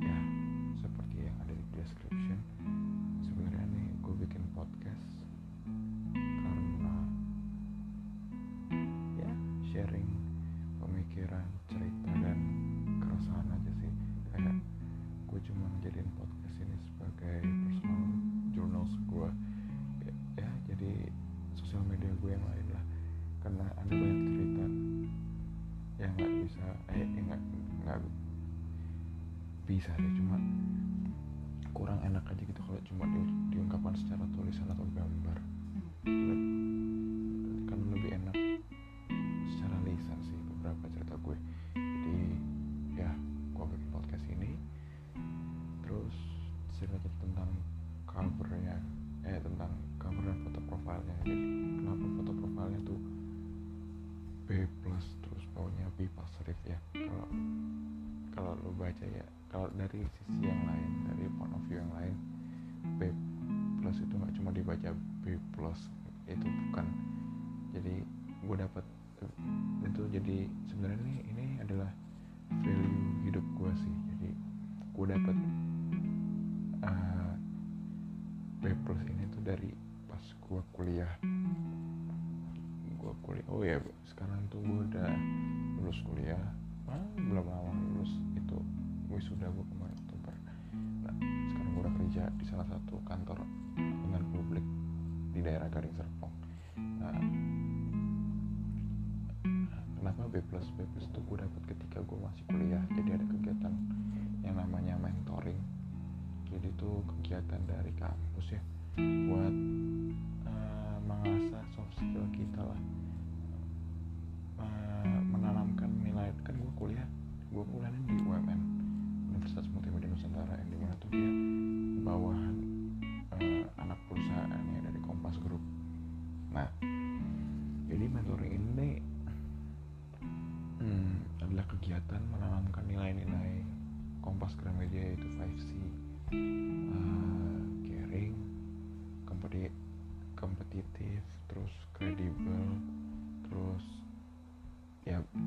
ya seperti yang ada di description sebenarnya nih gue bikin podcast karena ya sharing pemikiran bisa sih cuma kurang enak aja gitu kalau cuma di, diungkapkan secara tulisan atau gambar. Kan lebih enak secara lisan sih beberapa cerita gue. Jadi ya gue bikin podcast ini. Terus cerita tentang covernya eh tentang cover dan foto profilnya. Jadi kenapa foto profilnya tuh B plus terus bawahnya B positif ya baca ya. Kalau dari sisi yang lain dari point of view yang lain B plus itu nggak cuma dibaca B plus itu bukan. Jadi gue dapat itu jadi sebenarnya ini ini adalah value hidup gue sih. Jadi gue dapat uh, B plus ini tuh dari pas gue kuliah. Gue kuliah oh ya sekarang tuh gue udah lulus kuliah. Ah, belum lama lulus itu wisuda gue kemarin Oktober. Nah sekarang gue udah kerja di salah satu kantor dengan publik di daerah Gading Serpong. Nah kenapa B plus? B plus itu gue dapet ketika gue masih kuliah. Jadi ada kegiatan yang namanya mentoring. Jadi itu kegiatan dari kampus ya buat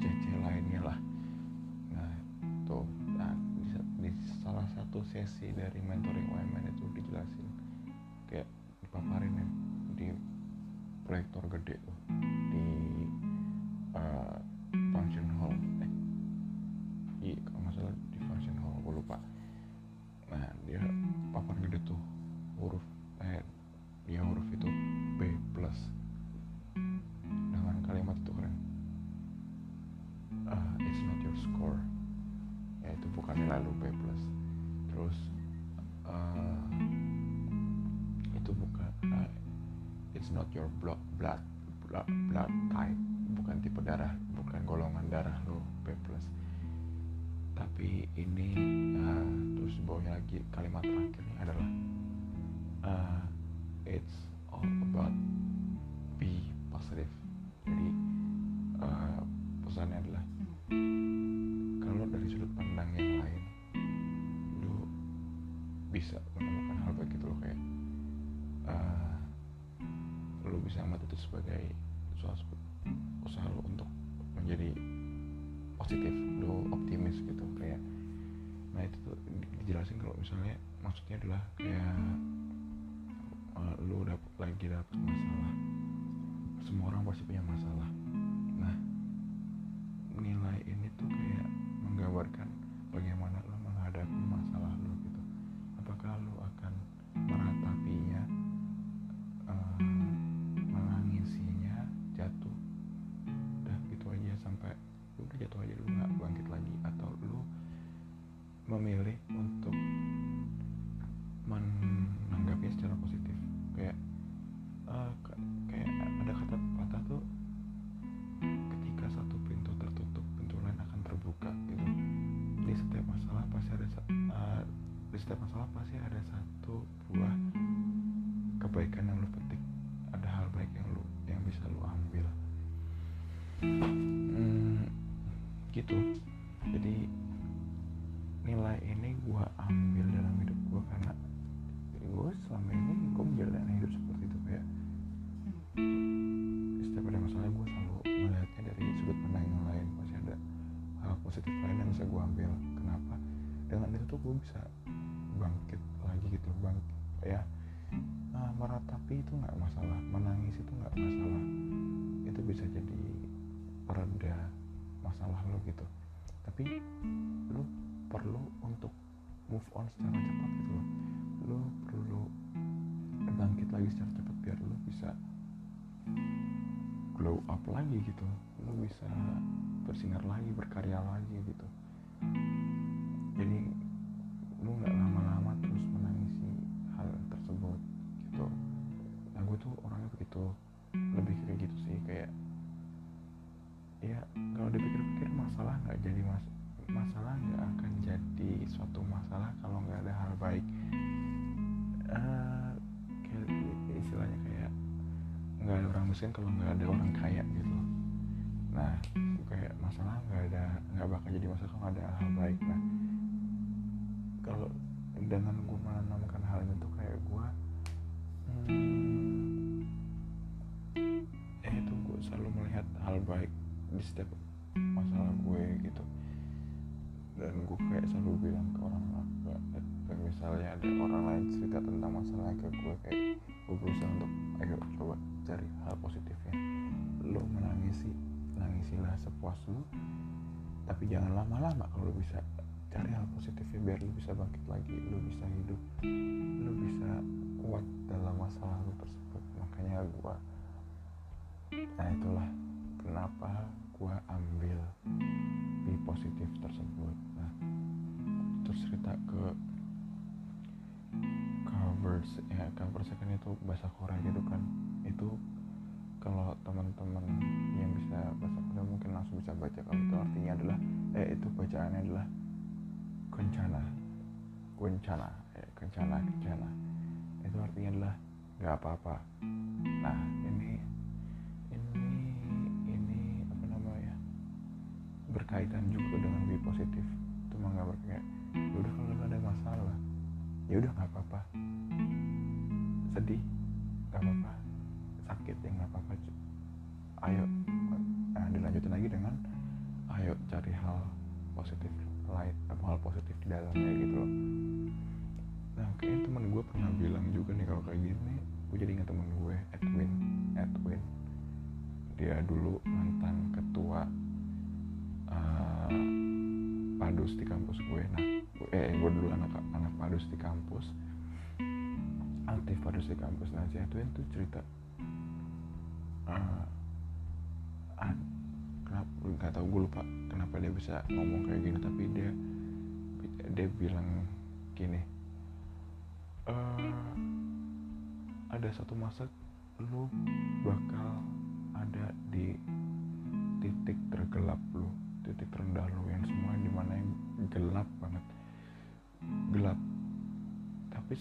CC lainnya lah. Nah tuh nah, di, di salah satu sesi dari mentoring UMN itu dijelasin. Kayak dipaparin ya di proyektor gede tuh your blood blood blood, blood type. Bukan tipe darah bukan golongan darah lu B plus. Tapi ini ah, terus bawahnya lagi kalimat terakhirnya adalah ah, it's lu bisa amat itu sebagai suatu usaha lu untuk menjadi positif lu optimis gitu kayak nah itu tuh di- dijelasin kalau misalnya maksudnya adalah kayak uh, lu dapet, lagi dapet masalah. Semua orang pasti punya masalah. Nah nilai ini tuh kayak menggambarkan bagaimana lu di setiap masalah pasti ada satu buah kebaikan yang lu petik. Ada hal baik yang lu yang bisa lu ambil. Hmm, gitu. Jadi nilai ini gua ambil dalam hidup gua karena gue selama ini gue menjalani hidup seperti itu kayak setiap ada masalah gue selalu melihatnya dari sudut pandang yang lain. Pasti ada hal positif lain yang bisa gue ambil. Kenapa? Gue bisa masalah lo gitu. Tapi lo perlu untuk move on secara cepat gitu loh. Lo perlu bangkit lagi secara cepat biar lo bisa glow up lagi gitu. Lo bisa bersinar lagi berkarya lagi gitu. Jadi lu nggak lama-lama terus menangisi hal tersebut gitu. Nah gue tuh orangnya begitu lebih kayak gitu sih kayak ya kalau dipikir-pikir masalah nggak jadi mas masalah nggak akan jadi suatu masalah kalau nggak ada hal baik. Uh, kayak istilahnya kayak nggak ada orang miskin kalau nggak ada orang kaya gitu nah kayak masalah nggak ada nggak bakal jadi masalah kalau ada hal baik. Nah kalau dengan gue menanamkan hal ini tuh kayak gue hmm, eh itu gue selalu melihat hal baik di setiap masalah gue gitu. Dan gue kayak selalu bilang ke orang kayak misalnya ada orang lain cerita tentang masalahnya ke gue kayak gue berusaha untuk ayo coba cari hal positifnya. Lo menangisi nangisilah sepuas lu tapi jangan lama-lama kalau lu bisa cari hal positifnya biar lu bisa bangkit lagi lu bisa hidup lu bisa kuat dalam masalah lu tersebut. Makanya gua nah itulah kenapa gua ambil di positif tersebut. Nah terus cerita ke cover ya cover second itu bahasa Korea gitu kan. Itu kalau teman-teman yang bisa bahasa Korea mungkin langsung bisa baca. Kalau itu artinya adalah eh itu bacaannya adalah kencana. Kencana eh, kencana kencana. Itu artinya adalah nggak apa-apa. Nah ini berkaitan juga dengan lebih positif. Itu menggambar kayak ya udah kalau ada masalah ya udah nggak apa-apa. Sedih nggak apa-apa. Sakit ya nggak apa-apa. Ayo nah, dilanjutin lagi dengan ayo cari hal positif lain hal positif di dalamnya gitu loh. Nah kayaknya teman gue pernah bilang juga nih kalau kayak gini. Gue jadi ingat temen gue Edwin. Edwin. Dia dulu padus di kampus. Aktif padus di kampus. Nah si Edwin tuh cerita uh, kenapa nggak tahu gue lupa kenapa dia bisa ngomong kayak gini tapi dia dia bilang gini uh, ada satu masa lu bakal ada di titik tergelap lu titik terendah lu yang semua di mana yang gelap banget. Gelap tapi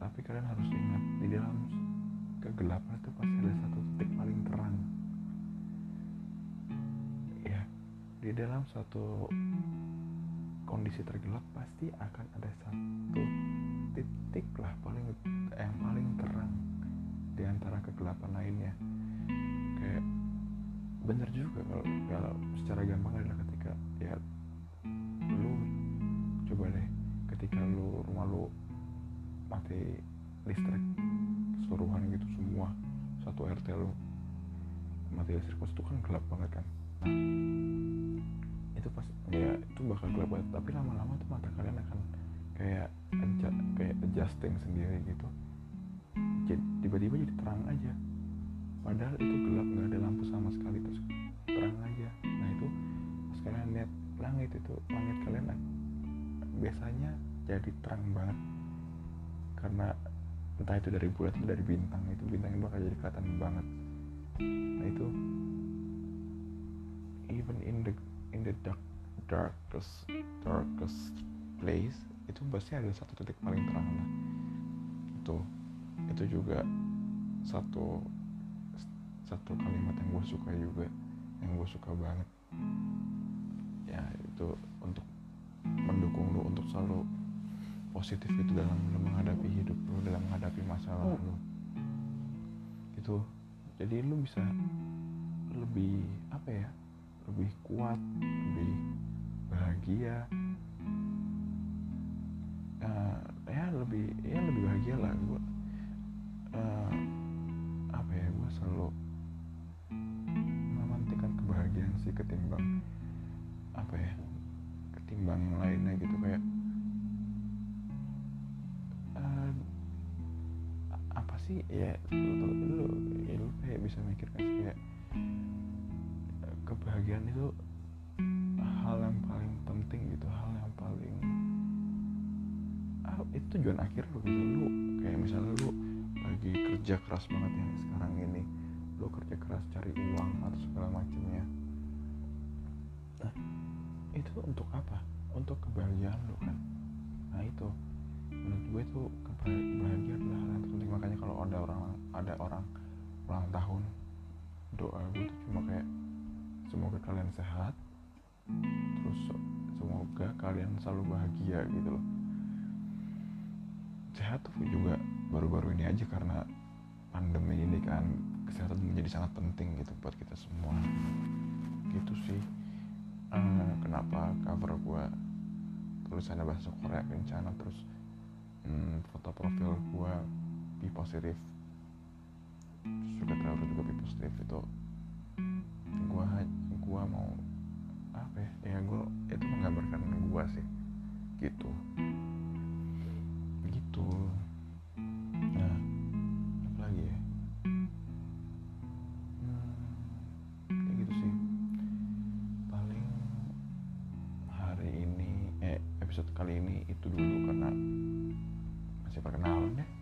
tapi kalian harus ingat di dalam kegelapan itu pasti ada satu titik paling terang. Ya di dalam satu kondisi tergelap pasti akan ada satu titik lah paling yang paling terang di antara kegelapan lainnya kayak bener juga kalau kalau secara gampang adalah ketika ya lu coba deh ketika lu rumah lu mati listrik keseluruhan gitu semua. Satu RT lu. Mati listrik pas itu kan gelap banget kan. Itu pas ya itu bakal gelap banget. Tapi lama-lama tuh mata kalian akan kayak adjust, kayak adjusting sendiri gitu. Jadi tiba-tiba jadi terang aja. Padahal itu gelap nggak ada lampu sama sekali terus terang aja. Nah itu pas kalian lihat langit itu langit kalian biasanya jadi terang banget karena entah itu dari bulan atau dari bintang itu bintangnya bakal jadi kelihatan banget. Nah itu even in the in the dark darkest darkest place itu pasti ada satu titik paling terang lah. Itu itu juga satu satu kalimat yang gue suka juga yang gue suka banget. Ya itu untuk mendukung lu untuk selalu positif itu dalam lu menghadapi hidup lu dalam menghadapi masalah lu itu jadi lu bisa lebih apa ya lebih kuat lebih bahagia. Ya lebih ya lebih bahagia lah gue uh, apa ya gue selalu memantikan kebahagiaan sih ketimbang apa ya ketimbang yang lainnya gitu. Kayak sih ya lu, lu, ya, lu kayak bisa mikir kan kayak kebahagiaan itu hal yang paling penting gitu hal yang paling ah, itu tujuan akhir lo gitu. Lu kayak misalnya lu lagi kerja keras banget yang sekarang ini lu kerja keras cari uang atau segala macamnya. Nah itu untuk apa? Untuk kebahagiaan lu kan. Nah itu. Menurut gue itu kebahagiaan ada orang ada orang ulang tahun. Doa gue tuh cuma kayak semoga kalian sehat terus semoga kalian selalu bahagia gitu loh. Sehat tuh juga baru-baru ini aja karena pandemi ini kan kesehatan menjadi sangat penting gitu buat kita semua. Gitu sih. Uh, kenapa cover gue tulisannya bahasa Korea kencana terus hmm, foto profil gue be positif. Suka terlalu juga be positif itu gue gue mau apa ya? Ya gue itu menggambarkan gue sih. Gitu. Gitu. Nah apa lagi ya? Hmm, kayak gitu sih. Paling hari ini eh episode kali ini itu dulu karena masih perkenalan ya